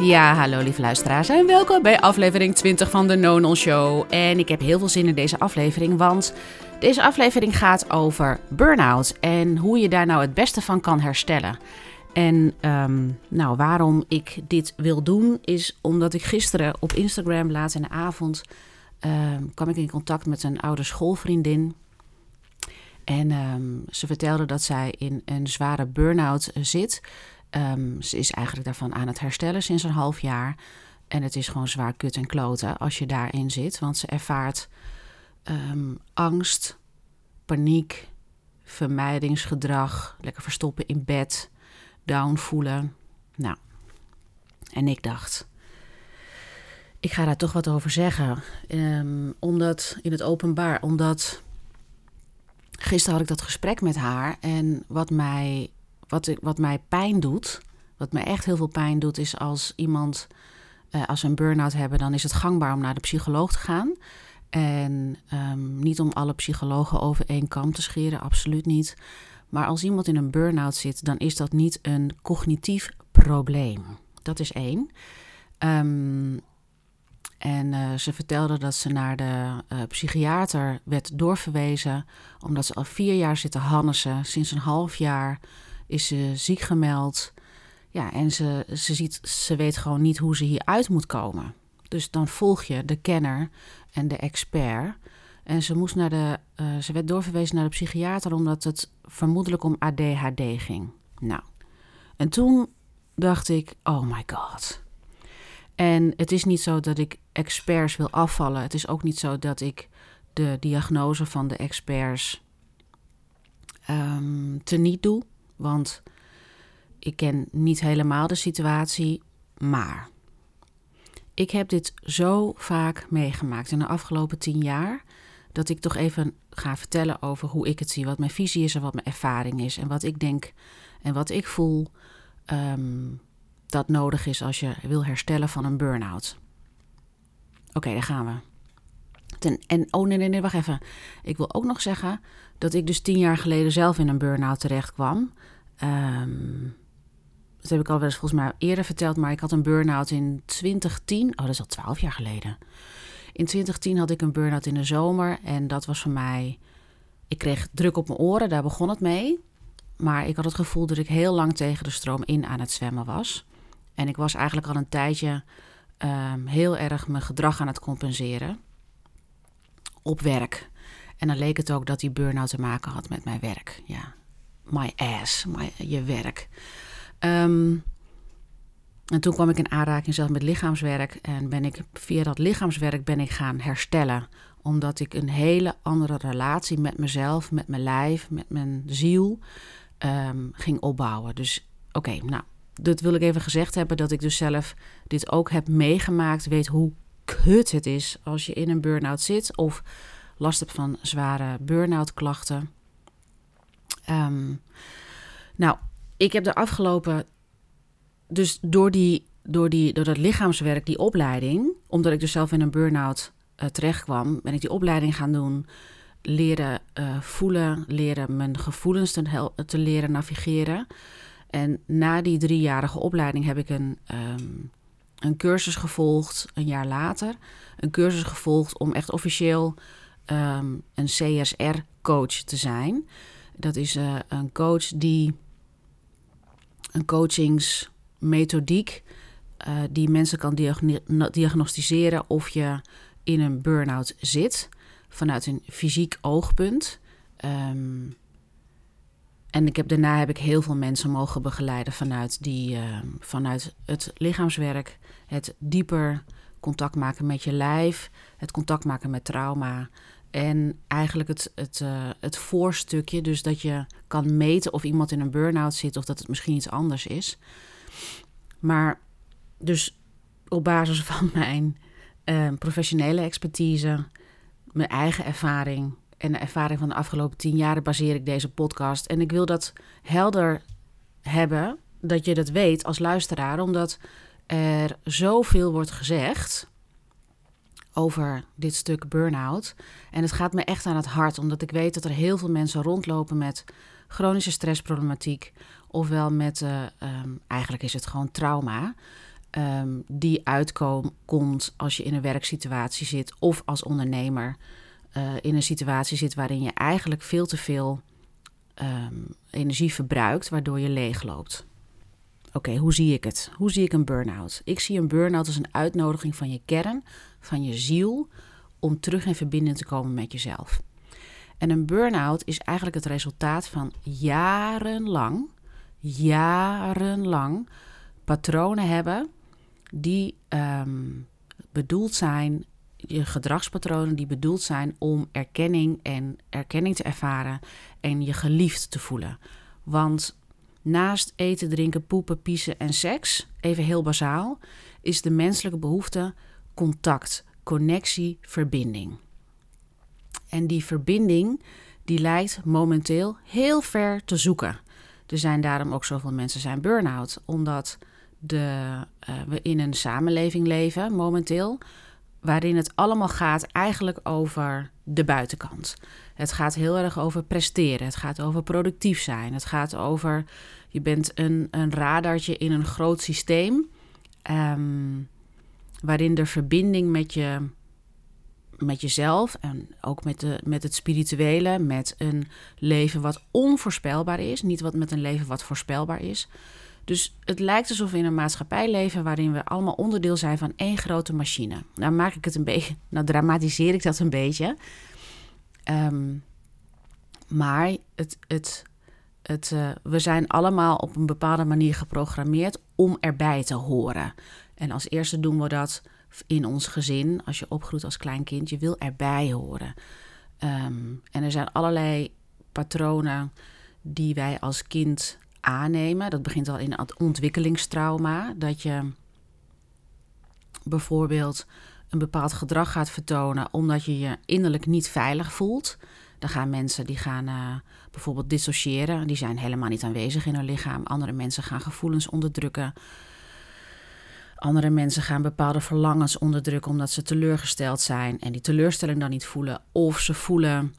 Ja, hallo lieve luisteraars en welkom bij aflevering 20 van de Nonal Show. En ik heb heel veel zin in deze aflevering, want deze aflevering gaat over burn-out en hoe je daar nou het beste van kan herstellen. En ehm, nou, waarom ik dit wil doen, is omdat ik gisteren op Instagram laat in de avond ehm, kwam ik in contact met een oude schoolvriendin. En ehm, ze vertelde dat zij in een zware burn-out eh, zit. Ehm, ze is eigenlijk daarvan aan het herstellen sinds een half jaar. En het is gewoon zwaar kut en kloten als je daarin zit. Want ze ervaart ehm, angst, paniek, vermijdingsgedrag, lekker verstoppen in bed, down voelen. Nou, en ik dacht, ik ga daar toch wat over zeggen. Um, omdat in het openbaar, omdat gisteren had ik dat gesprek met haar en wat mij wat, wat mij pijn doet, wat me echt heel veel pijn doet, is als iemand, uh, als we een burn-out hebben, dan is het gangbaar om naar de psycholoog te gaan. En um, niet om alle psychologen over één kam te scheren, absoluut niet. Maar als iemand in een burn-out zit, dan is dat niet een cognitief probleem. Dat is één. Um, en uh, ze vertelde dat ze naar de uh, psychiater werd doorverwezen, omdat ze al vier jaar zit te hannesen. Sinds een half jaar is ze ziek gemeld. Ja, en ze, ze, ziet, ze weet gewoon niet hoe ze hieruit moet komen. Dus dan volg je de kenner en de expert. En ze, moest naar de, uh, ze werd doorverwezen naar de psychiater omdat het vermoedelijk om ADHD ging. Nou, en toen dacht ik: oh my god. En het is niet zo dat ik experts wil afvallen. Het is ook niet zo dat ik de diagnose van de experts um, teniet doe. Want ik ken niet helemaal de situatie, maar ik heb dit zo vaak meegemaakt in de afgelopen tien jaar. Dat ik toch even ga vertellen over hoe ik het zie, wat mijn visie is en wat mijn ervaring is. En wat ik denk en wat ik voel um, dat nodig is als je wil herstellen van een burn-out. Oké, daar gaan we. Ten, en oh nee, nee, nee, wacht even. Ik wil ook nog zeggen dat ik dus tien jaar geleden zelf in een burn-out terecht kwam. Um, dat heb ik al wel eens volgens mij eerder verteld, maar ik had een burn-out in 2010. Oh, dat is al twaalf jaar geleden. In 2010 had ik een burn-out in de zomer en dat was voor mij... Ik kreeg druk op mijn oren, daar begon het mee. Maar ik had het gevoel dat ik heel lang tegen de stroom in aan het zwemmen was. En ik was eigenlijk al een tijdje um, heel erg mijn gedrag aan het compenseren op werk. En dan leek het ook dat die burn-out te maken had met mijn werk. Ja, my ass, my, je werk. Um, en toen kwam ik in aanraking zelf met lichaamswerk. En ben ik via dat lichaamswerk ben ik gaan herstellen. Omdat ik een hele andere relatie met mezelf, met mijn lijf, met mijn ziel um, ging opbouwen. Dus oké, nou, dat wil ik even gezegd hebben. Dat ik dus zelf dit ook heb meegemaakt. Weet hoe kut het is als je in een burn-out zit. Of last hebt van zware burn-out klachten. Um, nou, ik heb de afgelopen. Dus door, die, door, die, door dat lichaamswerk, die opleiding. Omdat ik dus zelf in een burn-out uh, terecht kwam, ben ik die opleiding gaan doen. Leren uh, voelen, leren mijn gevoelens te, te, leren navigeren. En na die driejarige opleiding heb ik een, um, een cursus gevolgd, een jaar later. Een cursus gevolgd om echt officieel um, een CSR-coach te zijn. Dat is uh, een coach die een coachingsmethodiek uh, die mensen kan diagno diagnosticeren of je in een burn-out zit vanuit een fysiek oogpunt. Um, en ik heb, daarna heb ik heel veel mensen mogen begeleiden vanuit, die, uh, vanuit het lichaamswerk, het dieper contact maken met je lijf, het contact maken met trauma, en eigenlijk het, het, uh, het voorstukje, dus dat je kan meten of iemand in een burn-out zit of dat het misschien iets anders is. Maar dus op basis van mijn uh, professionele expertise, mijn eigen ervaring en de ervaring van de afgelopen tien jaar baseer ik deze podcast. En ik wil dat helder hebben, dat je dat weet als luisteraar, omdat er zoveel wordt gezegd over dit stuk burn-out. En het gaat me echt aan het hart, omdat ik weet dat er heel veel mensen rondlopen met chronische stressproblematiek. Ofwel met, uh, um, eigenlijk is het gewoon trauma. um, die uitkomt als je in een werksituatie zit of als ondernemer uh, in een situatie zit waarin je eigenlijk veel te veel um, energie verbruikt, waardoor je leegloopt. Oké, hoe zie ik het? Hoe zie ik een burn-out? Ik zie een burn-out als een uitnodiging van je kern, van je ziel, om terug in verbinding te komen met jezelf. En een burn-out is eigenlijk het resultaat van jarenlang, jarenlang patronen hebben die um, bedoeld zijn, je gedragspatronen die bedoeld zijn om erkenning en erkenning te ervaren en je geliefd te voelen. Want naast eten, drinken, poepen, piezen en seks, even heel bazaal, is de menselijke behoefte contact, connectie, verbinding. En die verbinding die lijkt momenteel heel ver te zoeken. Er zijn daarom ook zoveel mensen zijn burn-out, omdat de, uh, we in een samenleving leven momenteel waarin het allemaal gaat eigenlijk over de buitenkant. Het gaat heel erg over presteren, het gaat over productief zijn, het gaat over je bent een, een radartje in een groot systeem um, waarin de verbinding met je met jezelf en ook met, de, met het spirituele, met een leven wat onvoorspelbaar is, niet wat met een leven wat voorspelbaar is. Dus het lijkt alsof we in een maatschappij leven waarin we allemaal onderdeel zijn van één grote machine. Nou maak ik het een beetje, nou dramatiseer ik dat een beetje. Um, maar het, het, het, uh, we zijn allemaal op een bepaalde manier geprogrammeerd om erbij te horen. En als eerste doen we dat in ons gezin, als je opgroeit als klein kind, je wil erbij horen. Um, en er zijn allerlei patronen die wij als kind aannemen. Dat begint al in het ontwikkelingstrauma. Dat je bijvoorbeeld een bepaald gedrag gaat vertonen omdat je je innerlijk niet veilig voelt. Dan gaan mensen die gaan uh, bijvoorbeeld dissociëren. Die zijn helemaal niet aanwezig in hun lichaam. Andere mensen gaan gevoelens onderdrukken. Andere mensen gaan bepaalde verlangens onderdrukken omdat ze teleurgesteld zijn en die teleurstelling dan niet voelen. Of ze voelen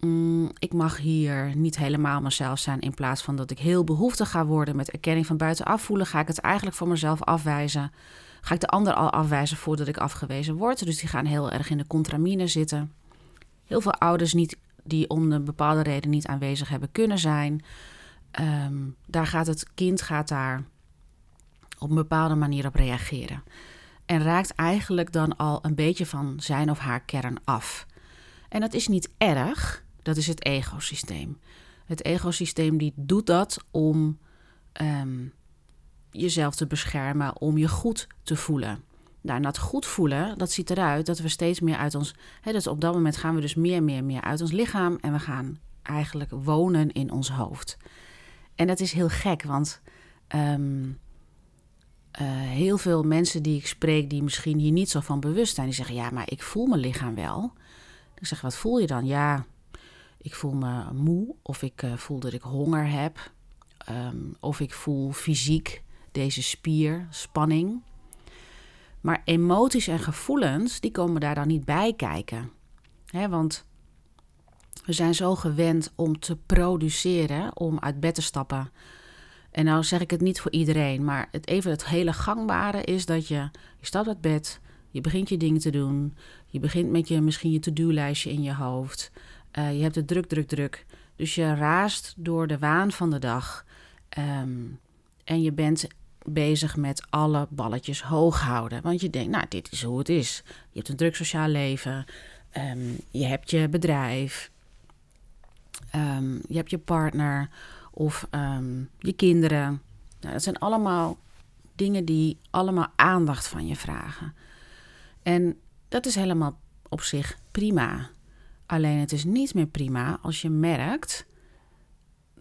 mm, ik mag hier niet helemaal mezelf zijn. In plaats van dat ik heel behoeftig ga worden met erkenning van buitenaf voelen, ga ik het eigenlijk voor mezelf afwijzen. Ga ik de ander al afwijzen voordat ik afgewezen word. Dus die gaan heel erg in de contramine zitten. Heel veel ouders niet, die om een bepaalde reden niet aanwezig hebben kunnen zijn. Um, daar gaat het kind gaat daar op een bepaalde manier op reageren. En raakt eigenlijk dan al een beetje van zijn of haar kern af. En dat is niet erg, dat is het egosysteem. Het egosysteem die doet dat om um, jezelf te beschermen, om je goed te voelen. Nou, dat goed voelen, dat ziet eruit dat we steeds meer uit ons... Hè, dus op dat moment gaan we dus meer, meer, meer uit ons lichaam... en we gaan eigenlijk wonen in ons hoofd. En dat is heel gek, want... Um, uh, heel veel mensen die ik spreek, die misschien hier niet zo van bewust zijn, die zeggen: Ja, maar ik voel mijn lichaam wel. Ik zeg: Wat voel je dan? Ja, ik voel me moe, of ik uh, voel dat ik honger heb, um, of ik voel fysiek deze spier, spanning. Maar emoties en gevoelens, die komen daar dan niet bij kijken. He, want we zijn zo gewend om te produceren, om uit bed te stappen, en nou zeg ik het niet voor iedereen, maar het, even het hele gangbare is dat je, je stapt uit bed, je begint je dingen te doen, je begint met je, misschien je to-do-lijstje in je hoofd. Uh, je hebt het druk, druk, druk. Dus je raast door de waan van de dag. Um, en je bent bezig met alle balletjes hoog houden. Want je denkt, nou, dit is hoe het is. Je hebt een druk sociaal leven. Um, je hebt je bedrijf. Um, je hebt je partner of um, je kinderen. Nou, dat zijn allemaal dingen die allemaal aandacht van je vragen. En dat is helemaal op zich prima. Alleen het is niet meer prima als je merkt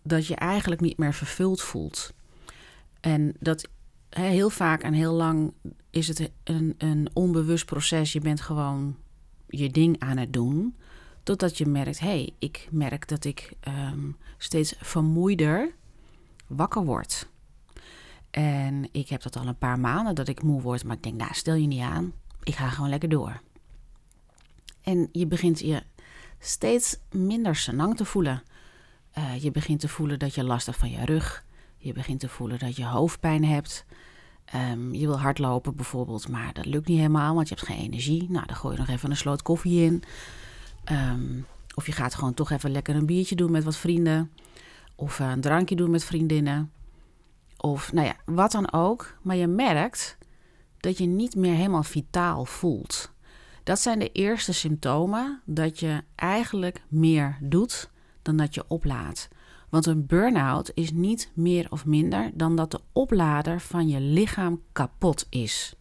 dat je eigenlijk niet meer vervuld voelt. En dat heel vaak en heel lang is het een, een onbewust proces. Je bent gewoon je ding aan het doen. Totdat je merkt, hé, hey, ik merk dat ik um, steeds vermoeider wakker word. En ik heb dat al een paar maanden dat ik moe word, maar ik denk, nou, stel je niet aan. Ik ga gewoon lekker door. En je begint je steeds minder senang te voelen. Uh, je begint te voelen dat je last hebt van je rug. Je begint te voelen dat je hoofdpijn hebt. Ehm, je wil hardlopen bijvoorbeeld, maar dat lukt niet helemaal, want je hebt geen energie. Nou, dan gooi je nog even een sloot koffie in. Ehm, of je gaat gewoon toch even lekker een biertje doen met wat vrienden. Of een drankje doen met vriendinnen. Of nou ja, wat dan ook. Maar je merkt dat je niet meer helemaal vitaal voelt. Dat zijn de eerste symptomen dat je eigenlijk meer doet dan dat je oplaadt. Want een burn-out is niet meer of minder dan dat de oplader van je lichaam kapot is.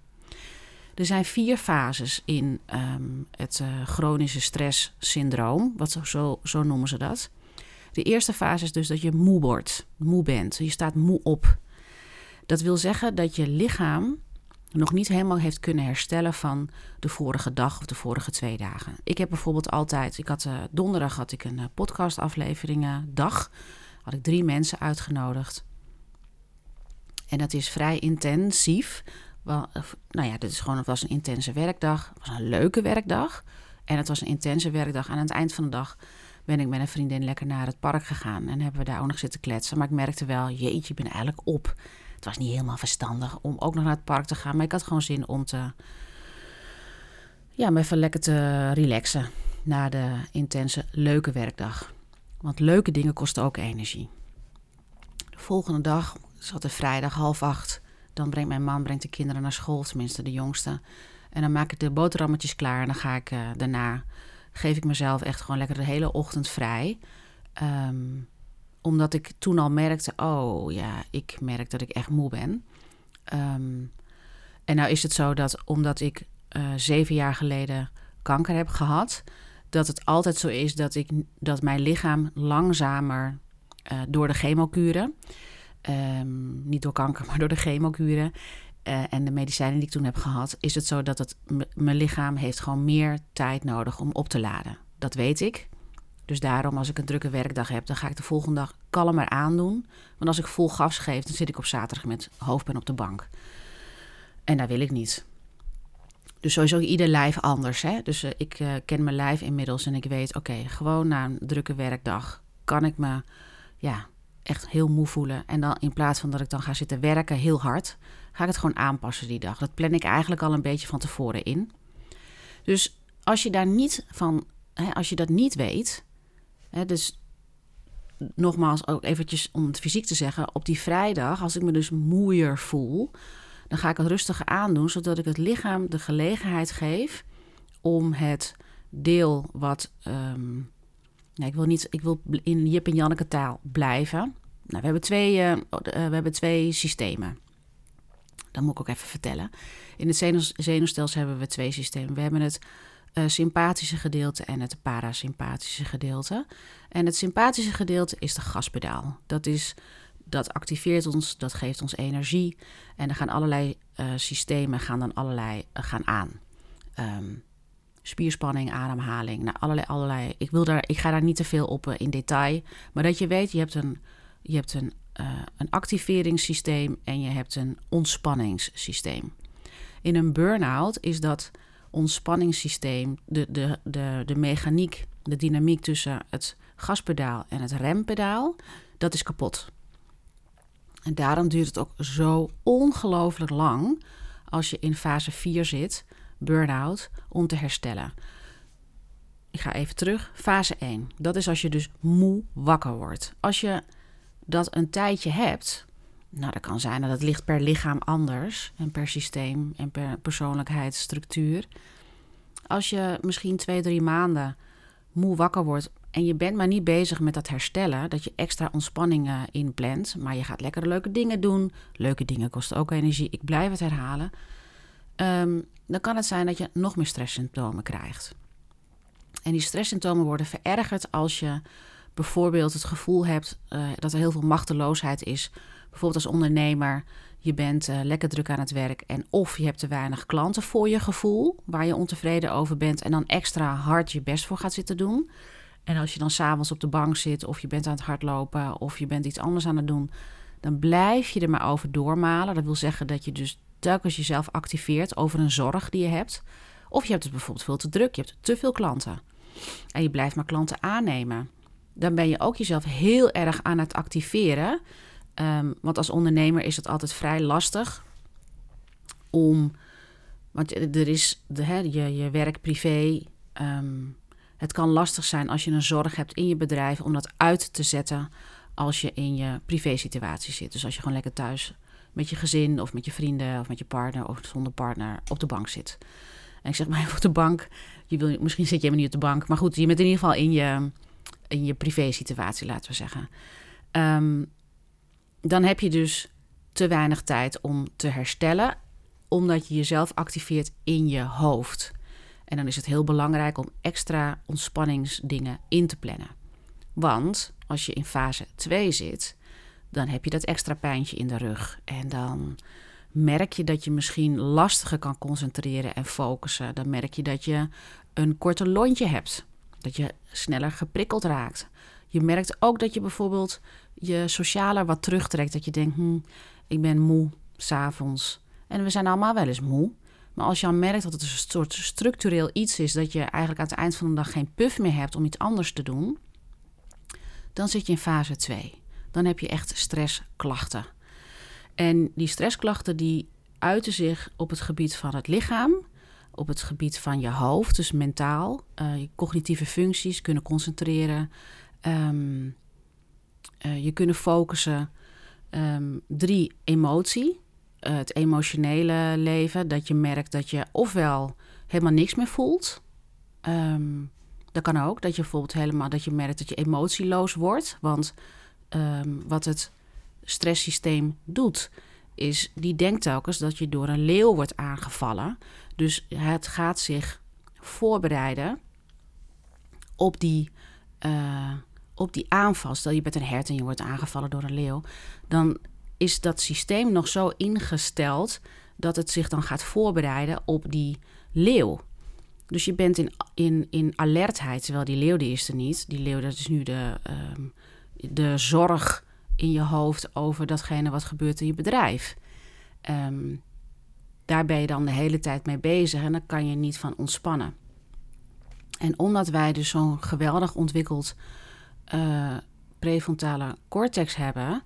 Er zijn vier fases in ehm, het uh, chronische stresssyndroom, wat zo, zo noemen ze dat. De eerste fase is dus dat je moe wordt, moe bent. Je staat moe op. Dat wil zeggen dat je lichaam nog niet helemaal heeft kunnen herstellen van de vorige dag of de vorige twee dagen. Ik heb bijvoorbeeld altijd, ik had uh, donderdag had ik een uh, podcastafleveringen dag, had ik drie mensen uitgenodigd. En dat is vrij intensief. Nou ja, dit is gewoon, het was een intense werkdag. Het was een leuke werkdag. En het was een intense werkdag. Aan het eind van de dag ben ik met een vriendin lekker naar het park gegaan. En hebben we daar ook nog zitten kletsen. Maar ik merkte wel, jeetje, ik ben eigenlijk op. Het was niet helemaal verstandig om ook nog naar het park te gaan. Maar ik had gewoon zin om te. Ja, me even lekker te relaxen. Na de intense, leuke werkdag. Want leuke dingen kosten ook energie. De volgende dag, zat er vrijdag half acht. Dan brengt mijn man brengt de kinderen naar school, tenminste de jongste. En dan maak ik de boterhammetjes klaar. En dan ga ik uh, daarna, geef ik mezelf echt gewoon lekker de hele ochtend vrij. Um, omdat ik toen al merkte, oh ja, ik merk dat ik echt moe ben. Um, en nou is het zo dat omdat ik uh, zeven jaar geleden kanker heb gehad, dat het altijd zo is dat, ik, dat mijn lichaam langzamer uh, door de chemokuren, um, niet door kanker, maar door de chemokuren uh, en de medicijnen die ik toen heb gehad, is het zo dat het mijn lichaam heeft gewoon meer tijd nodig om op te laden. Dat weet ik. Dus daarom, als ik een drukke werkdag heb, dan ga ik de volgende dag kalmer aandoen. Want als ik vol gas geef, dan zit ik op zaterdag met hoofdpijn op de bank. En dat wil ik niet. Dus sowieso ieder lijf anders. Hè? Dus uh, ik uh, ken mijn lijf inmiddels en ik weet, oké, gewoon na een drukke werkdag kan ik me ja, echt heel moe voelen. En dan in plaats van dat ik dan ga zitten werken heel hard, ga ik het gewoon aanpassen die dag. Dat plan ik eigenlijk al een beetje van tevoren in. Dus als je daar niet van, hè, als je dat niet weet, hè, dus nogmaals ook eventjes om het fysiek te zeggen, op die vrijdag, als ik me dus moeier voel, dan ga ik het rustiger aandoen, zodat ik het lichaam de gelegenheid geef om het deel wat. Um, ik wil niet, ik wil in Jip en Janneke taal blijven. Nou, we hebben twee, uh, we hebben twee systemen. Dat moet ik ook even vertellen. In het zenuwstelsel hebben we twee systemen. We hebben het uh, sympathische gedeelte en het parasympathische gedeelte. En het sympathische gedeelte is de gaspedaal. Dat is dat activeert ons, dat geeft ons energie. En er gaan allerlei systemen gaan dan allerlei gaan aan. Um, spierspanning, ademhaling, nou, allerlei, allerlei. Ik, wil daar, ik ga daar niet te veel op uh, in detail. Maar dat je weet, je hebt een, je hebt een, een activeringssysteem en je hebt een ontspanningssysteem. In een burn-out is dat ontspanningssysteem, de, de, de, de mechaniek, de dynamiek tussen het gaspedaal en het rempedaal, dat is kapot. En daarom duurt het ook zo ongelooflijk lang als je in fase 4 zit, burn-out, om te herstellen. Ik ga even terug. Fase 1. Dat is als je dus moe wakker wordt. Als je dat een tijdje hebt, nou dat kan zijn dat het ligt per lichaam anders en per systeem en per persoonlijkheidsstructuur. Als je misschien twee, drie maanden moe wakker wordt, en je bent maar niet bezig met dat herstellen, dat je extra ontspanningen inplant, maar je gaat lekkere leuke dingen doen. Leuke dingen kosten ook energie, ik blijf het herhalen. Um, dan kan het zijn dat je nog meer stresssymptomen krijgt. En die stresssymptomen worden verergerd als je bijvoorbeeld het gevoel hebt uh, dat er heel veel machteloosheid is. Bijvoorbeeld als ondernemer, je bent uh, lekker druk aan het werk en of je hebt te weinig klanten voor je gevoel, waar je ontevreden over bent en dan extra hard je best voor gaat zitten doen. En als je dan s'avonds op de bank zit, of je bent aan het hardlopen, of je bent iets anders aan het doen, dan blijf je er maar over doormalen. Dat wil zeggen dat je dus telkens jezelf activeert over een zorg die je hebt. Of je hebt het bijvoorbeeld veel te druk, je hebt te veel klanten. En je blijft maar klanten aannemen. Dan ben je ook jezelf heel erg aan het activeren. Um, want als ondernemer is het altijd vrij lastig om. Want er is de, hè, je, je werk privé. Ehm, het kan lastig zijn als je een zorg hebt in je bedrijf om dat uit te zetten als je in je privé-situatie zit. Dus als je gewoon lekker thuis met je gezin of met je vrienden of met je partner of zonder partner op de bank zit. En ik zeg maar op de bank. Je wil, misschien zit je helemaal niet op de bank. Maar goed, je bent in ieder geval in je, in je privé-situatie, laten we zeggen. Ehm, dan heb je dus te weinig tijd om te herstellen, omdat je jezelf activeert in je hoofd. En dan is het heel belangrijk om extra ontspanningsdingen in te plannen. Want als je in fase 2 zit, dan heb je dat extra pijntje in de rug. En dan merk je dat je misschien lastiger kan concentreren en focussen. Dan merk je dat je een korter lontje hebt. Dat je sneller geprikkeld raakt. Je merkt ook dat je bijvoorbeeld je socialer wat terugtrekt. Dat je denkt, hm, ik ben moe s'avonds. En we zijn allemaal wel eens moe. Maar als je al merkt dat het een soort structureel iets is, dat je eigenlijk aan het eind van de dag geen puff meer hebt om iets anders te doen, dan zit je in fase 2. Dan heb je echt stressklachten. En die stressklachten die uiten zich op het gebied van het lichaam, op het gebied van je hoofd, dus mentaal, uh, je cognitieve functies, kunnen concentreren, um, uh, je kunnen focussen. Um, drie, emotie, uh, het emotionele leven, dat je merkt dat je ofwel helemaal niks meer voelt. Um, dat kan ook, dat je bijvoorbeeld helemaal dat je merkt dat je emotieloos wordt. Want wat het stresssysteem doet, is die denkt telkens dat je door een leeuw wordt aangevallen. Dus het gaat zich voorbereiden op die, uh, op die aanval. Stel je bent een hert en je wordt aangevallen door een leeuw. Dan is dat systeem nog zo ingesteld dat het zich dan gaat voorbereiden op die leeuw. Dus je bent in, in, in alertheid, terwijl die leeuw die is er niet. Die leeuw dat is nu de, uh, de zorg in je hoofd over datgene wat gebeurt in je bedrijf. Um, daar ben je dan de hele tijd mee bezig en dan kan je niet van ontspannen. En omdat wij dus zo'n geweldig ontwikkeld uh, prefrontale cortex hebben,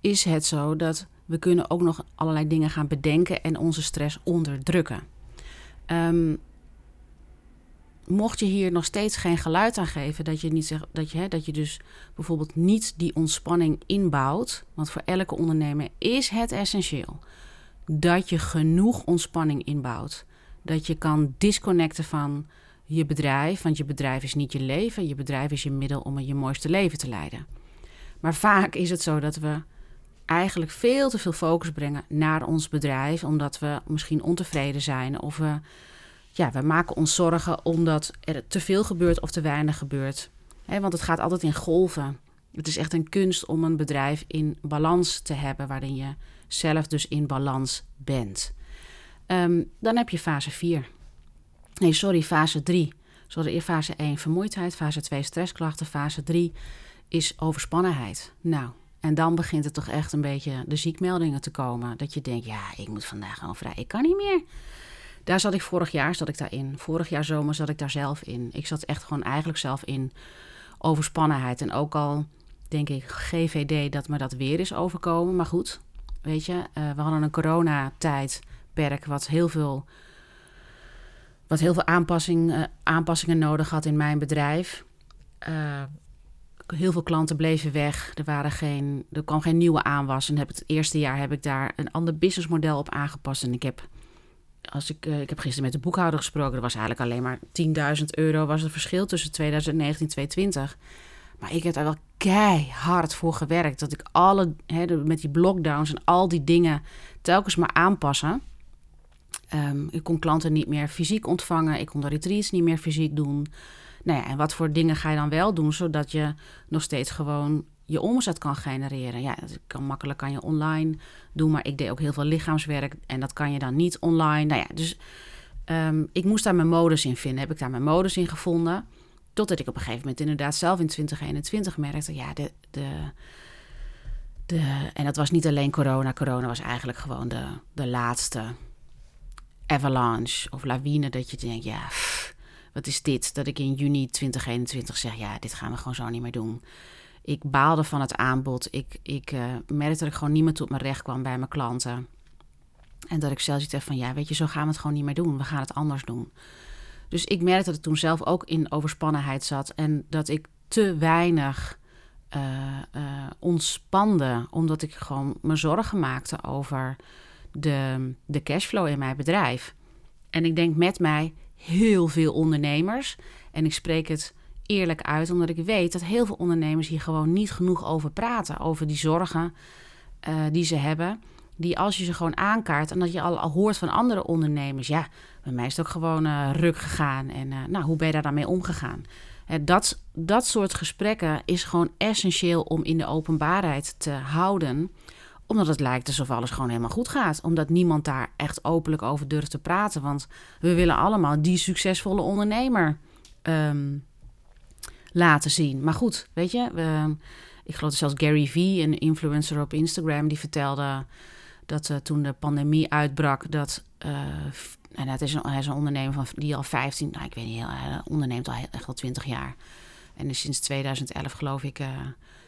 is het zo dat we kunnen ook nog allerlei dingen gaan bedenken en onze stress onderdrukken. Um, mocht je hier nog steeds geen geluid aan geven, dat je, niet zeg, dat, je, hè, dat je dus bijvoorbeeld niet die ontspanning inbouwt, want voor elke ondernemer is het essentieel dat je genoeg ontspanning inbouwt. Dat je kan disconnecten van je bedrijf, want je bedrijf is niet je leven, je bedrijf is je middel om je mooiste leven te leiden. Maar vaak is het zo dat we eigenlijk veel te veel focus brengen naar ons bedrijf, omdat we misschien ontevreden zijn of we ja, we maken ons zorgen omdat er te veel gebeurt of te weinig gebeurt. want het gaat altijd in golven. Het is echt een kunst om een bedrijf in balans te hebben, waarin je zelf dus in balans bent. Ehm, dan heb je fase 4. Nee, sorry, fase 3. Sorry, fase 1 vermoeidheid, fase 2 stressklachten, fase 3 is overspannenheid. Nou, en dan begint het toch echt een beetje de ziekmeldingen te komen. Dat je denkt, ja, ik moet vandaag gewoon vrij, ik kan niet meer. Daar zat ik vorig jaar zat ik daarin. Vorig jaar zomer zat ik daar zelf in. Ik zat echt gewoon eigenlijk zelf in overspannenheid. En ook al denk ik GVD dat me dat weer is overkomen. Maar goed, weet je, uh, we hadden een coronatijdperk wat heel veel, wat heel veel aanpassing, uh, aanpassingen nodig had in mijn bedrijf. Uh, heel veel klanten bleven weg. Er, waren geen, er kwam geen nieuwe aanwas. En heb het eerste jaar heb ik daar een ander businessmodel op aangepast. En ik heb als ik, uh, ik heb gisteren met de boekhouder gesproken. Er was eigenlijk alleen maar 10.000 euro was het verschil tussen 2019 en 2020. Maar ik heb daar wel keihard voor gewerkt. Dat ik alle, met die lockdowns en al die dingen telkens maar aanpassen. Um, ik kon klanten niet meer fysiek ontvangen. Ik kon de retreats niet meer fysiek doen. Nou ja, en wat voor dingen ga je dan wel doen, zodat je nog steeds gewoon je omzet kan genereren. Ja, dat kan makkelijk kan je online doen, maar ik deed ook heel veel lichaamswerk en dat kan je dan niet online. Nou ja, dus um, ik moest daar mijn modus in vinden. Heb ik daar mijn modus in gevonden? Totdat ik op een gegeven moment inderdaad zelf in 2021 merkte, ja, de, de, de, en dat was niet alleen corona. Corona was eigenlijk gewoon de, de laatste avalanche of lawine dat je denkt, ja, wat is dit? Dat ik in juni 2021 zeg, ja, dit gaan we gewoon zo niet meer doen. Ik baalde van het aanbod. Ik, ik uh, merkte dat ik gewoon niet meer tot mijn recht kwam bij mijn klanten. En dat ik zelf iets heb van, ja, weet je, zo gaan we het gewoon niet meer doen. We gaan het anders doen. Dus ik merkte dat ik toen zelf ook in overspannenheid zat. En dat ik te weinig uh, uh, ontspande. Omdat ik gewoon me zorgen maakte over de, de cashflow in mijn bedrijf. En ik denk met mij heel veel ondernemers. En ik spreek het eerlijk uit, omdat ik weet dat heel veel ondernemers hier gewoon niet genoeg over praten. Over die zorgen uh, die ze hebben. Die als je ze gewoon aankaart en dat je al, al hoort van andere ondernemers. Ja, bij mij is het ook gewoon uh, ruk gegaan. En uh, nou, hoe ben je daar dan mee omgegaan? dat, dat soort gesprekken is gewoon essentieel om in de openbaarheid te houden omdat het lijkt alsof alles gewoon helemaal goed gaat. Omdat niemand daar echt openlijk over durft te praten. Want we willen allemaal die succesvolle ondernemer um, laten zien. Maar goed, weet je, we, ik geloof zelfs Gary Vee, een influencer op Instagram, die vertelde dat uh, toen de pandemie uitbrak, dat. En het is een, hij is een ondernemer van, die al 15, nou, ik weet niet, hij onderneemt al echt al 20 jaar. En is sinds 2011 geloof ik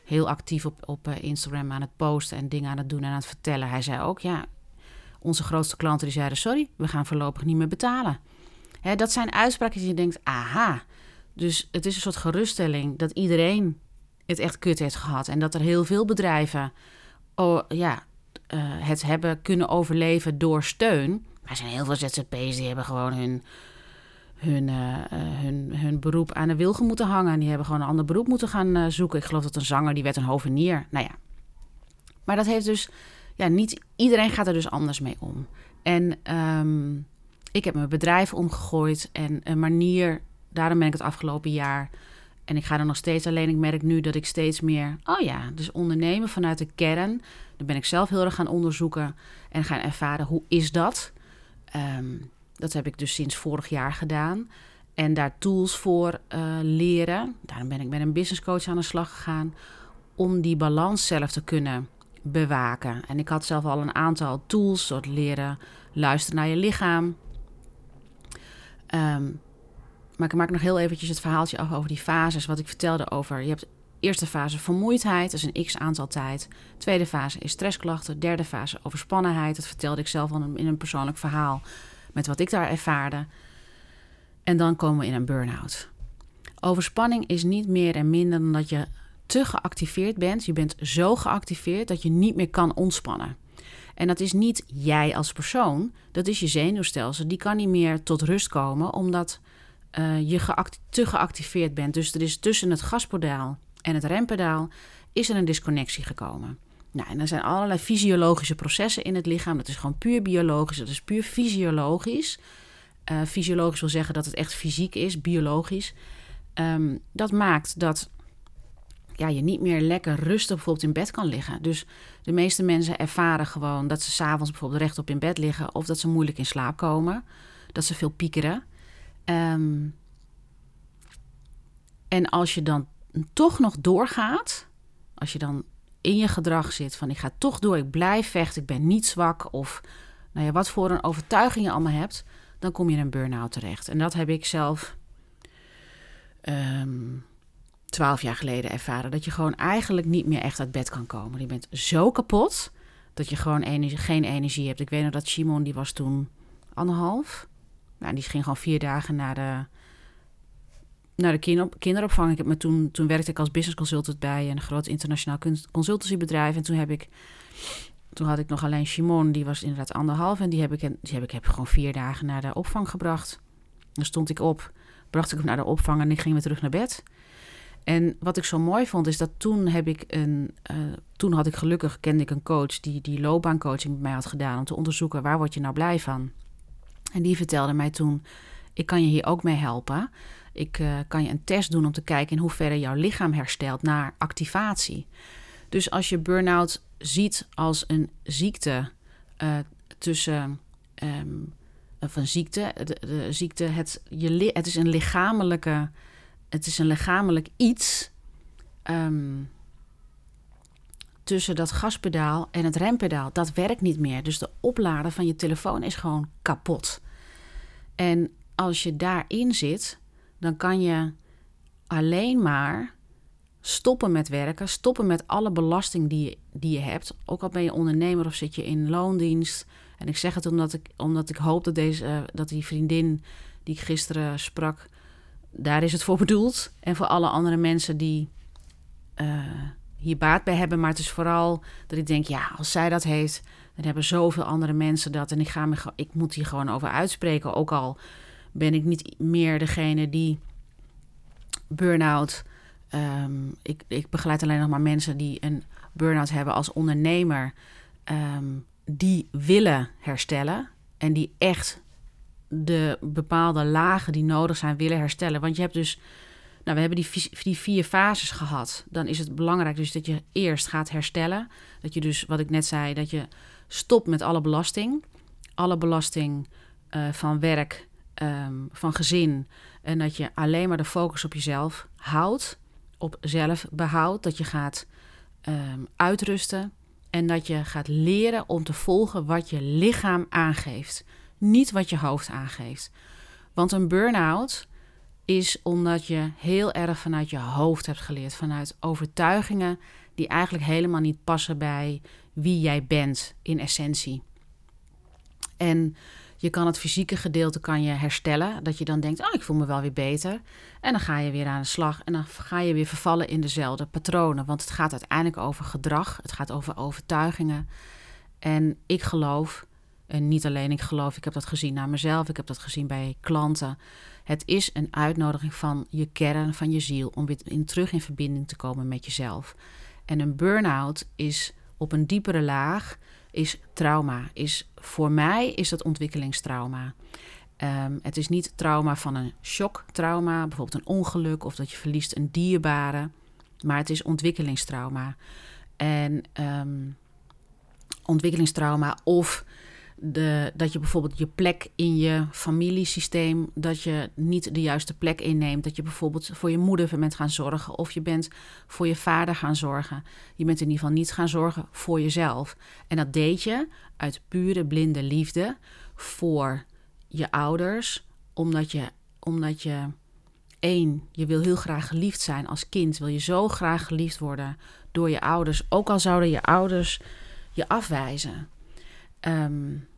heel actief op, op Instagram aan het posten en dingen aan het doen en aan het vertellen. Hij zei ook, ja, onze grootste klanten die zeiden, sorry, we gaan voorlopig niet meer betalen. Hè, dat zijn uitspraken die je denkt, aha. Dus het is een soort geruststelling dat iedereen het echt kut heeft gehad. En dat er heel veel bedrijven oh, ja, uh, het hebben kunnen overleven door steun. Maar er zijn heel veel ZZP's die hebben gewoon hun, hun, uh, hun, hun beroep aan de wilgen moeten hangen. Die hebben gewoon een ander beroep moeten gaan zoeken. Ik geloof dat een zanger, die werd een hovenier. Nou ja. Maar dat heeft dus... Ja, niet iedereen gaat er dus anders mee om. En um, ik heb mijn bedrijf omgegooid en een manier... Daarom ben ik het afgelopen jaar en ik ga er nog steeds alleen. Ik merk nu dat ik steeds meer, oh ja, dus ondernemen vanuit de kern. Dan ben ik zelf heel erg gaan onderzoeken en gaan ervaren hoe is dat. Um, dat heb ik dus sinds vorig jaar gedaan. En daar tools voor uh, leren. Daarom ben ik met een business coach aan de slag gegaan. Om die balans zelf te kunnen bewaken. En ik had zelf al een aantal tools, soort leren luisteren naar je lichaam. Um, maar ik maak nog heel eventjes het verhaaltje af over die fases. Wat ik vertelde over. Je hebt eerste fase vermoeidheid, dat is een x aantal tijd. Tweede fase is stressklachten. Derde fase overspannenheid. Dat vertelde ik zelf in een persoonlijk verhaal. Met wat ik daar ervaarde. En dan komen we in een burn-out. Overspanning is niet meer en minder dan dat je te geactiveerd bent. Je bent zo geactiveerd dat je niet meer kan ontspannen. En dat is niet jij als persoon, dat is je zenuwstelsel. Die kan niet meer tot rust komen, omdat uh, je te geactiveerd bent. Dus er is tussen het gaspedaal en het rempedaal is er een disconnectie gekomen. Nou, en er zijn allerlei fysiologische processen in het lichaam. Dat is gewoon puur biologisch, dat is puur fysiologisch. Uh, fysiologisch wil zeggen dat het echt fysiek is, biologisch. Um, dat maakt dat ja, je niet meer lekker rustig bijvoorbeeld in bed kan liggen. Dus de meeste mensen ervaren gewoon dat ze s'avonds bijvoorbeeld rechtop in bed liggen... of dat ze moeilijk in slaap komen, dat ze veel piekeren... Um, en als je dan toch nog doorgaat, als je dan in je gedrag zit van ik ga toch door, ik blijf vechten, ik ben niet zwak of nou ja, wat voor een overtuiging je allemaal hebt, dan kom je in een burn-out terecht. En dat heb ik zelf um, twaalf jaar geleden ervaren. Dat je gewoon eigenlijk niet meer echt uit bed kan komen. Je bent zo kapot dat je gewoon geen energie hebt. Ik weet nog dat Simon, die was toen anderhalf. Nou, die ging gewoon vier dagen naar de, naar de kinder, kinderopvang. Ik heb me toen, toen werkte ik als business consultant bij een groot internationaal consultancybedrijf. En toen heb ik, toen had ik nog alleen Simon, die was inderdaad anderhalf. En die heb ik, die heb ik heb gewoon vier dagen naar de opvang gebracht. Dan stond ik op, bracht ik hem naar de opvang en ik ging weer terug naar bed. En wat ik zo mooi vond, is dat toen heb ik een. Uh, toen had ik gelukkig kende ik een coach die die loopbaancoaching met mij had gedaan om te onderzoeken waar word je nou blij van. En die vertelde mij toen: Ik kan je hier ook mee helpen. Ik uh, kan je een test doen om te kijken in hoeverre jouw lichaam herstelt naar activatie. Dus als je burn-out ziet als een ziekte uh, tussen. Um, of ziekte, de, ziekte het, je, het is een lichamelijke. Het is een lichamelijk iets. Um, tussen dat gaspedaal en het rempedaal. Dat werkt niet meer. Dus de oplader van je telefoon is gewoon kapot. En als je daarin zit, dan kan je alleen maar stoppen met werken, stoppen met alle belasting die je, die je hebt. Ook al ben je ondernemer of zit je in loondienst En ik zeg het omdat ik, omdat ik hoop dat, deze, eh, dat die vriendin die ik gisteren sprak, daar is het voor bedoeld. En voor alle andere mensen die uh, hier baat bij hebben. Maar het is vooral dat ik denk, ja, als zij dat heeft, dan hebben zoveel andere mensen dat. En ik, ga me, ik moet hier gewoon over uitspreken. Ook al ben ik niet meer degene die burn-out. Um, ik, ik begeleid alleen nog maar mensen die een burn-out hebben als ondernemer. Um, die willen herstellen. En die echt de bepaalde lagen die nodig zijn willen herstellen. Want je hebt dus, nou, we hebben die, die vier fases gehad. Dan is het belangrijk dus dat je eerst gaat herstellen. Dat je dus, wat ik net zei, dat je stopt met alle belasting. Alle belasting uh, van werk, um, van gezin. En dat je alleen maar de focus op jezelf houdt. Op zelfbehoud. Dat je gaat um, uitrusten. En dat je gaat leren om te volgen wat je lichaam aangeeft. Niet wat je hoofd aangeeft. Want een burn-out is omdat je heel erg vanuit je hoofd hebt geleerd. Vanuit overtuigingen die eigenlijk helemaal niet passen bij wie jij bent in essentie. En je kan het fysieke gedeelte kan je herstellen. Dat je dan denkt, oh, ik voel me wel weer beter. En dan ga je weer aan de slag. En dan ga je weer vervallen in dezelfde patronen. Want het gaat uiteindelijk over gedrag. Het gaat over overtuigingen. En ik geloof, en niet alleen ik geloof, ik heb dat gezien naar mezelf. Ik heb dat gezien bij klanten. Het is een uitnodiging van je kern, van je ziel. Om weer in, terug in verbinding te komen met jezelf. En een burn-out is op een diepere laag is trauma. Is, voor mij is dat ontwikkelingstrauma. Um, het is niet trauma van een shocktrauma, bijvoorbeeld een ongeluk of dat je verliest een dierbare, maar het is ontwikkelingstrauma. En um, ontwikkelingstrauma of de, dat je bijvoorbeeld je plek in je familiesysteem, dat je niet de juiste plek inneemt. Dat je bijvoorbeeld voor je moeder bent gaan zorgen of je bent voor je vader gaan zorgen. Je bent in ieder geval niet gaan zorgen voor jezelf. En dat deed je uit pure blinde liefde voor je ouders, omdat je, omdat je één, je wil heel graag geliefd zijn als kind. Wil je zo graag geliefd worden door je ouders, ook al zouden je ouders je afwijzen. Um,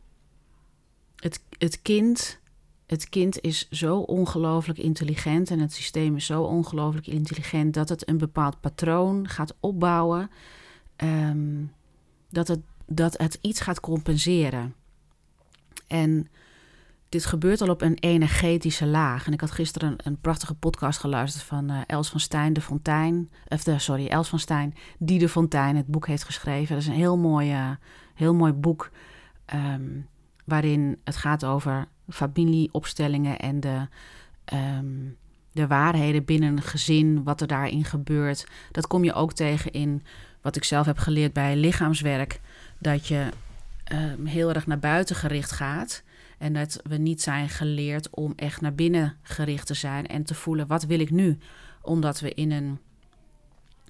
het, het, kind, het kind is zo ongelooflijk intelligent en het systeem is zo ongelooflijk intelligent dat het een bepaald patroon gaat opbouwen. Um, dat, het, dat het iets gaat compenseren. En dit gebeurt al op een energetische laag. En ik had gisteren een, een prachtige podcast geluisterd van uh, Els van Stijn de Fontijn. Of sorry, Els van Stijn, die de Fontijn het boek heeft geschreven. Dat is een heel mooi, uh, heel mooi boek. Um, waarin het gaat over familieopstellingen en de, um, de waarheden binnen een gezin, wat er daarin gebeurt. Dat kom je ook tegen in wat ik zelf heb geleerd bij lichaamswerk. Dat je um, heel erg naar buiten gericht gaat. En dat we niet zijn geleerd om echt naar binnen gericht te zijn en te voelen: wat wil ik nu? Omdat we in een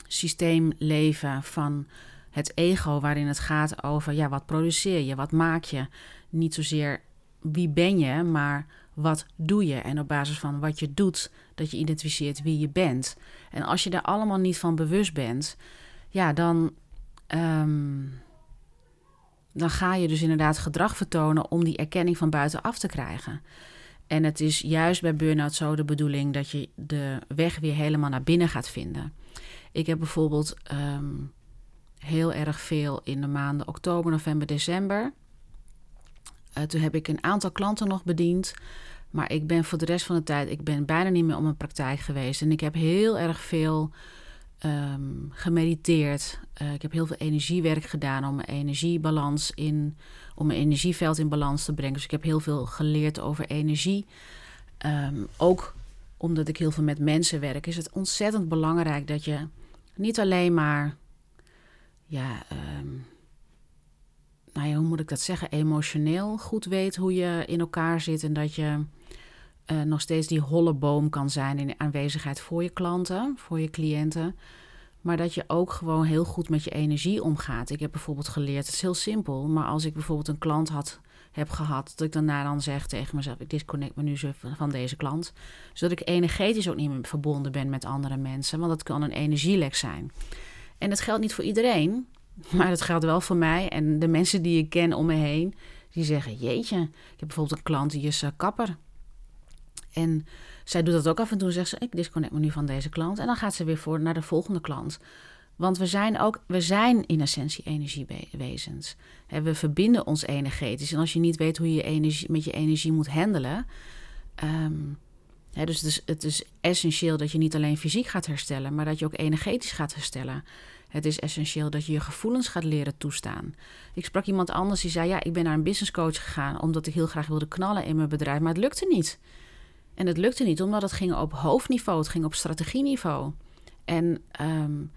systeem leven van het ego, waarin het gaat over ja, wat produceer je, wat maak je. Niet zozeer wie ben je, maar wat doe je. En op basis van wat je doet, dat je identificeert wie je bent. En als je daar allemaal niet van bewust bent, ja, dan, um, dan ga je dus inderdaad gedrag vertonen om die erkenning van buitenaf te krijgen. En het is juist bij burn-out zo de bedoeling dat je de weg weer helemaal naar binnen gaat vinden. Ik heb bijvoorbeeld um, heel erg veel in de maanden oktober, november, december. Uh, toen heb ik een aantal klanten nog bediend. Maar ik ben voor de rest van de tijd, ik ben bijna niet meer om mijn praktijk geweest. En ik heb heel erg veel um, gemediteerd. Uh, ik heb heel veel energiewerk gedaan om mijn energiebalans in, om mijn energieveld in balans te brengen. Dus ik heb heel veel geleerd over energie. Um, ook omdat ik heel veel met mensen werk, is het ontzettend belangrijk dat je niet alleen maar ja, um, nou hoe moet ik dat zeggen, emotioneel goed weet hoe je in elkaar zit en dat je uh, nog steeds die holle boom kan zijn in aanwezigheid voor je klanten, voor je cliënten. Maar dat je ook gewoon heel goed met je energie omgaat. Ik heb bijvoorbeeld geleerd, het is heel simpel, maar als ik bijvoorbeeld een klant had, heb gehad, dat ik daarna dan zeg tegen mezelf, ik disconnect me nu van deze klant. Zodat ik energetisch ook niet meer verbonden ben met andere mensen, want dat kan een energielek zijn. En dat geldt niet voor iedereen, maar dat geldt wel voor mij. En de mensen die ik ken om me heen, Die zeggen, jeetje, ik heb bijvoorbeeld een klant die is uh, kapper. En zij doet dat ook af en toe. Zegt ze, ik disconnect me nu van deze klant. En dan gaat ze weer voor naar de volgende klant. Want we zijn ook, we zijn in essentie energiewezens. We verbinden ons energetisch. En als je niet weet hoe je energie, met je energie moet handelen. Um, dus het is, het is essentieel dat je niet alleen fysiek gaat herstellen, maar dat je ook energetisch gaat herstellen. Het is essentieel dat je je gevoelens gaat leren toestaan. Ik sprak iemand anders die zei: Ja, ik ben naar een business coach gegaan omdat ik heel graag wilde knallen in mijn bedrijf, maar het lukte niet. En het lukte niet omdat het ging op hoofdniveau, het ging op strategieniveau. En um,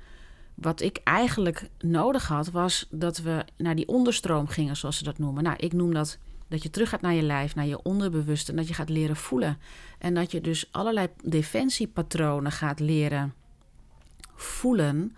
wat ik eigenlijk nodig had, was dat we naar die onderstroom gingen, zoals ze dat noemen. Nou, ik noem dat dat je terug gaat naar je lijf, naar je onderbewuste. En dat je gaat leren voelen. En dat je dus allerlei defensiepatronen gaat leren voelen.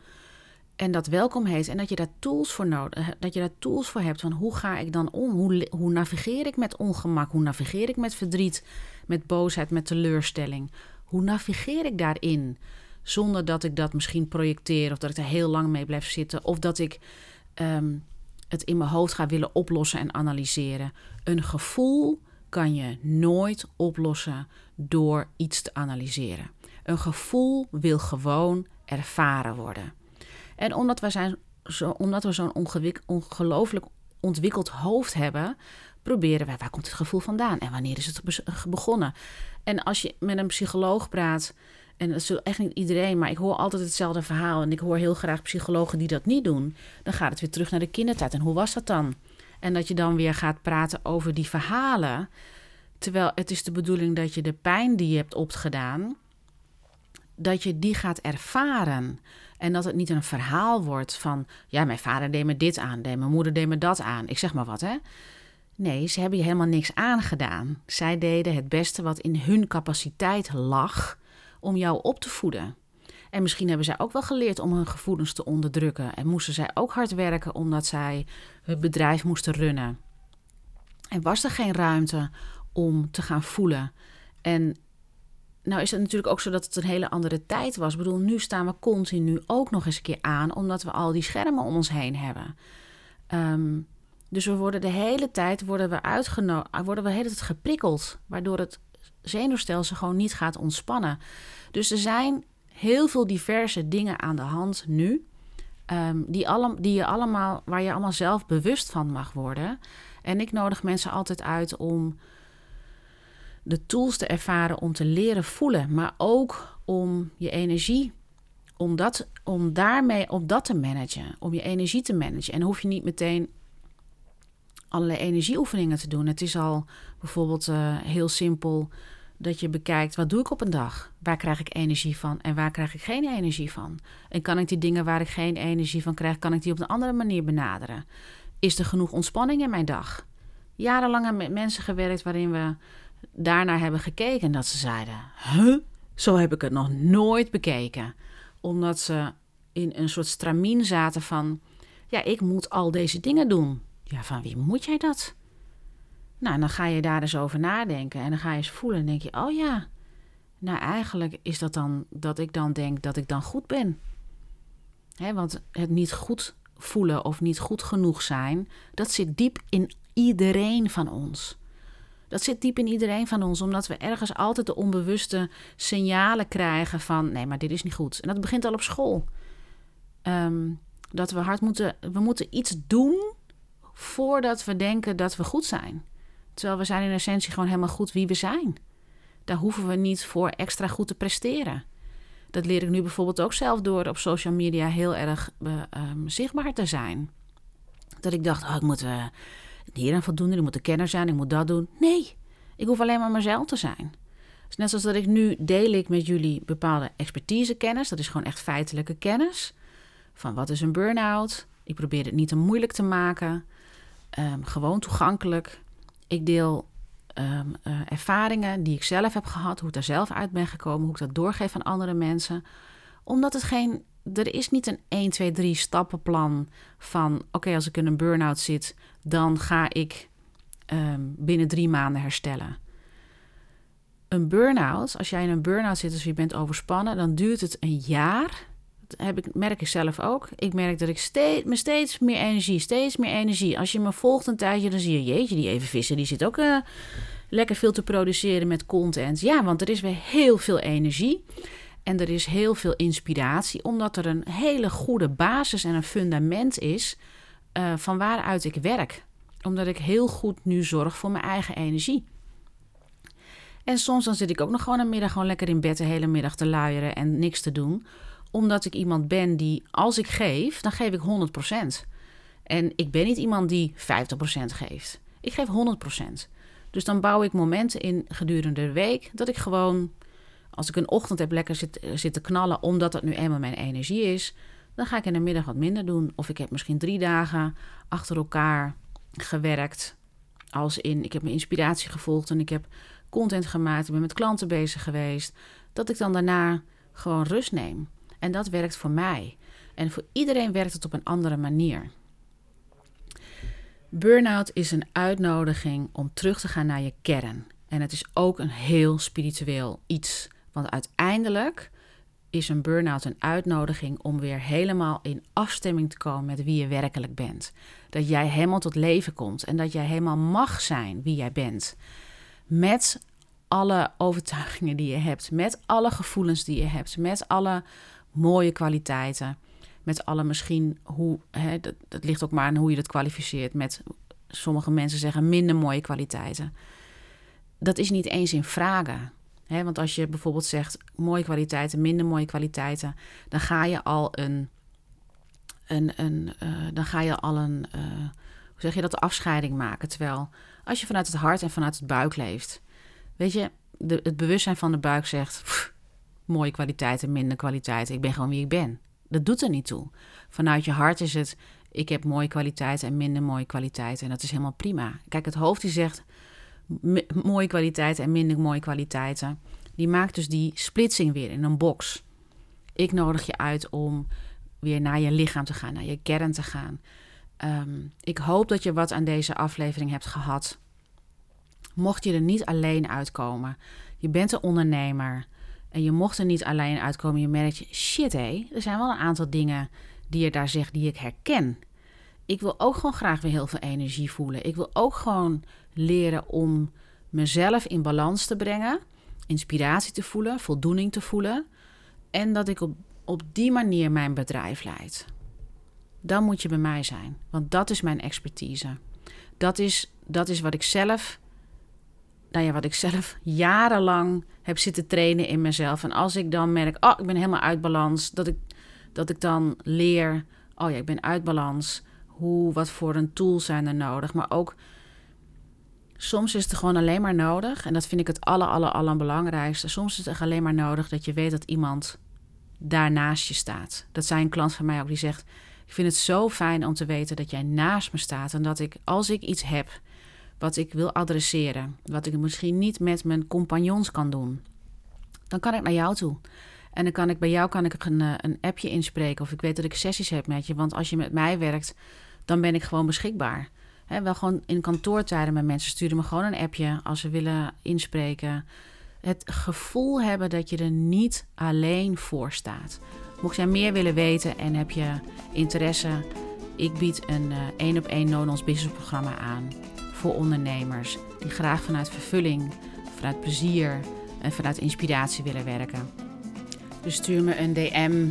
En dat welkom heet. En dat je daar tools voor nodig Dat je daar tools voor hebt. Van hoe ga ik dan om? Hoe, hoe navigeer ik met ongemak? Hoe navigeer ik met verdriet? Met boosheid, met teleurstelling? Hoe navigeer ik daarin? Zonder dat ik dat misschien projecteer of dat ik er heel lang mee blijf zitten. Of dat ik ehm, het in mijn hoofd ga willen oplossen en analyseren. Een gevoel kan je nooit oplossen door iets te analyseren. Een gevoel wil gewoon ervaren worden. En omdat we, zijn zo, omdat we zo'n ongelooflijk ontwikkeld hoofd hebben, proberen wij waar komt het gevoel vandaan en wanneer is het begonnen. En als je met een psycholoog praat, en dat is echt niet iedereen, maar ik hoor altijd hetzelfde verhaal. En ik hoor heel graag psychologen die dat niet doen. Dan gaat het weer terug naar de kindertijd. En hoe was dat dan? En dat je dan weer gaat praten over die verhalen. Terwijl het is de bedoeling dat je de pijn die je hebt opgedaan, dat je die gaat ervaren. En dat het niet een verhaal wordt van, ja, mijn vader deed me dit aan, deed mijn moeder deed me dat aan. Ik zeg maar wat, hè? Nee, ze hebben je helemaal niks aangedaan. Zij deden het beste wat in hun capaciteit lag om jou op te voeden. En misschien hebben zij ook wel geleerd om hun gevoelens te onderdrukken. En moesten zij ook hard werken omdat zij het bedrijf moesten runnen. En was er geen ruimte om te gaan voelen. En nou is het natuurlijk ook zo dat het een hele andere tijd was. Ik bedoel, nu staan we continu ook nog eens een keer aan, omdat we al die schermen om ons heen hebben. Ehm, dus we worden de hele tijd worden we uitgenodigd, worden we de hele tijd geprikkeld, waardoor het zenuwstelsel gewoon niet gaat ontspannen. Dus er zijn heel veel diverse dingen aan de hand nu. Um, die, alle, die je allemaal, waar je allemaal zelf bewust van mag worden. En ik nodig mensen altijd uit om de tools te ervaren om te leren voelen, maar ook om je energie, om, dat, om daarmee op dat te managen, om je energie te managen. En hoef je niet meteen allerlei energieoefeningen te doen. Het is al bijvoorbeeld uh, heel simpel dat je bekijkt wat doe ik op een dag? Waar krijg ik energie van en waar krijg ik geen energie van? En kan ik die dingen waar ik geen energie van krijg, kan ik die op een andere manier benaderen? Is er genoeg ontspanning in mijn dag? Jarenlang met mensen gewerkt waarin we daarnaar hebben gekeken dat ze zeiden: Huh? Zo heb ik het nog nooit bekeken. Omdat ze in een soort stramien zaten van: Ja, ik moet al deze dingen doen. Ja, van wie moet jij dat? Nou, dan ga je daar eens over nadenken en dan ga je eens voelen en denk je, oh ja, nou eigenlijk is dat dan dat ik dan denk dat ik dan goed ben. Hè, want het niet goed voelen of niet goed genoeg zijn, dat zit diep in iedereen van ons. Dat zit diep in iedereen van ons, omdat we ergens altijd de onbewuste signalen krijgen van nee, maar dit is niet goed. En dat begint al op school. Ehm, dat we hard moeten, we moeten iets doen voordat we denken dat we goed zijn. Terwijl we zijn in essentie gewoon helemaal goed wie we zijn. Daar hoeven we niet voor extra goed te presteren. Dat leer ik nu bijvoorbeeld ook zelf door op social media heel erg uh, zichtbaar te zijn. Dat ik dacht, oh, ik moet uh, hier aan voldoen, ik moet de kenner zijn, ik moet dat doen. Nee, ik hoef alleen maar mezelf te zijn. Dus net zoals dat ik nu deel ik met jullie bepaalde expertisekennis. Dat is gewoon echt feitelijke kennis. Van wat is een burn-out? Ik probeer het niet te moeilijk te maken. Um, gewoon toegankelijk. Ik deel um, uh, ervaringen die ik zelf heb gehad, hoe ik daar zelf uit ben gekomen, hoe ik dat doorgeef aan andere mensen. Omdat het geen, er is niet een 1, 2, 3 stappenplan van oké, als ik in een burn-out zit, dan ga ik um, binnen drie maanden herstellen. Een burn-out, als jij in een burn-out zit, als je bent overspannen, dan duurt het een jaar heb ik, merk ik zelf ook. Ik merk dat ik steeds, me steeds meer energie, steeds meer energie. Als je me volgt een tijdje, dan zie je, jeetje, die even vissen, die zit ook uh, lekker veel te produceren met content. Ja, want er is weer heel veel energie. En er is heel veel inspiratie, omdat er een hele goede basis en een fundament is uh, van waaruit ik werk. Omdat ik heel goed nu zorg voor mijn eigen energie. En soms dan zit ik ook nog gewoon een middag gewoon lekker in bed de hele middag te luieren en niks te doen. Omdat ik iemand ben die, als ik geef, dan geef ik 100%. En ik ben niet iemand die 50% geeft. Ik geef 100%. Dus dan bouw ik momenten in gedurende de week dat ik gewoon, als ik een ochtend heb lekker zit, te knallen, omdat dat nu eenmaal mijn energie is, dan ga ik in de middag wat minder doen. Of ik heb misschien drie dagen achter elkaar gewerkt. Als in, ik heb mijn inspiratie gevolgd en ik heb content gemaakt, ik ben met klanten bezig geweest. Dat ik dan daarna gewoon rust neem. En dat werkt voor mij. En voor iedereen werkt het op een andere manier. Burnout is een uitnodiging om terug te gaan naar je kern. En het is ook een heel spiritueel iets. Want uiteindelijk is een burn-out een uitnodiging om weer helemaal in afstemming te komen met wie je werkelijk bent. Dat jij helemaal tot leven komt en dat jij helemaal mag zijn wie jij bent. Met alle overtuigingen die je hebt, met alle gevoelens die je hebt, met alle mooie kwaliteiten, met alle misschien hoe, hè, dat, dat ligt ook maar aan hoe je dat kwalificeert, met sommige mensen zeggen minder mooie kwaliteiten. Dat is niet eens in vragen want als je bijvoorbeeld zegt mooie kwaliteiten, minder mooie kwaliteiten, dan ga je al een, een, een uh, dan ga je al een, uh, hoe zeg je dat, de afscheiding maken. Terwijl als je vanuit het hart en vanuit het buik leeft, weet je, de, het bewustzijn van de buik zegt mooie kwaliteiten, minder kwaliteiten, ik ben gewoon wie ik ben. Dat doet er niet toe. Vanuit je hart is het, ik heb mooie kwaliteiten en minder mooie kwaliteiten en dat is helemaal prima. Kijk, het hoofd die zegt mooie kwaliteiten en minder mooie kwaliteiten. Die maakt dus die splitsing weer in een box. Ik nodig je uit om weer naar je lichaam te gaan, naar je kern te gaan. Ehm, ik hoop dat je wat aan deze aflevering hebt gehad. Mocht je er niet alleen uitkomen, je bent een ondernemer en je mocht er niet alleen uitkomen, je merkt, shit hé, er zijn wel een aantal dingen die je daar zegt die ik herken. Ik wil ook gewoon graag weer heel veel energie voelen. Ik wil ook gewoon leren om mezelf in balans te brengen, inspiratie te voelen, voldoening te voelen. En dat ik op, op die manier mijn bedrijf leid. Dan moet je bij mij zijn, want dat is mijn expertise. Dat is, dat is wat ik zelf, nou ja, wat ik zelf jarenlang heb zitten trainen in mezelf. En als ik dan merk, oh, ik ben helemaal uit balans, dat ik, dat ik dan leer, oh ja, ik ben uit balans. Hoe, wat voor een tool zijn er nodig? Maar ook Soms is het gewoon alleen maar nodig, en dat vind ik het aller, aller, allerbelangrijkste. Soms is het alleen maar nodig dat je weet dat iemand daar naast je staat. Dat zei een klant van mij ook, die zegt... ik vind het zo fijn om te weten dat jij naast me staat... en dat ik, als ik iets heb wat ik wil adresseren... wat ik misschien niet met mijn compagnons kan doen... dan kan ik naar jou toe. En dan kan ik bij jou kan ik een, eh, een appje inspreken... of ik weet dat ik sessies heb met je. Want als je met mij werkt, dan ben ik gewoon beschikbaar wel gewoon in kantoortijden met mensen sturen me gewoon een appje als ze willen inspreken. Het gevoel hebben dat je er niet alleen voor staat. Mocht jij meer willen weten en heb je interesse, ik bied een één op één no business programma aan voor ondernemers die graag vanuit vervulling, vanuit plezier en vanuit inspiratie willen werken. Dus stuur me een DM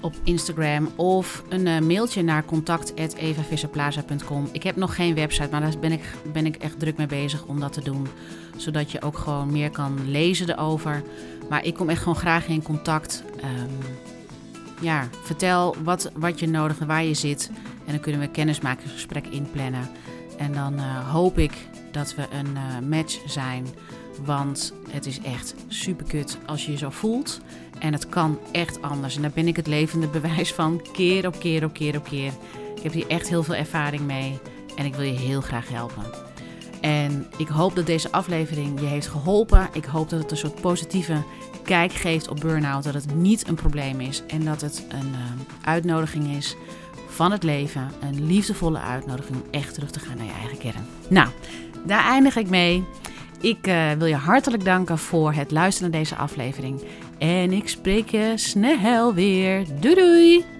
op Instagram of een uh, mailtje naar contact.evavisserplaza.com. Ik heb nog geen website, maar daar ben ik, ben ik echt druk mee bezig om dat te doen. Zodat je ook gewoon meer kan lezen erover. Maar ik kom echt gewoon graag in contact. Um, ja, vertel wat, wat je nodig hebt, waar je zit. En dan kunnen we kennismakingsgesprek inplannen. En dan uh, hoop ik dat we een uh, match zijn. Want het is echt super kut als je je zo voelt. En het kan echt anders. En daar ben ik het levende bewijs van, keer op keer op keer op keer. Ik heb hier echt heel veel ervaring mee en ik wil je heel graag helpen. En ik hoop dat deze aflevering je heeft geholpen. Ik hoop dat het een soort positieve kijk geeft op burn-out. Dat het niet een probleem is en dat het een uh, uitnodiging is van het leven. Een liefdevolle uitnodiging om echt terug te gaan naar je eigen kern. Nou, daar eindig ik mee. Ik uh, wil je hartelijk danken voor het luisteren naar deze aflevering. En ik spreek je snel weer. Doei doei!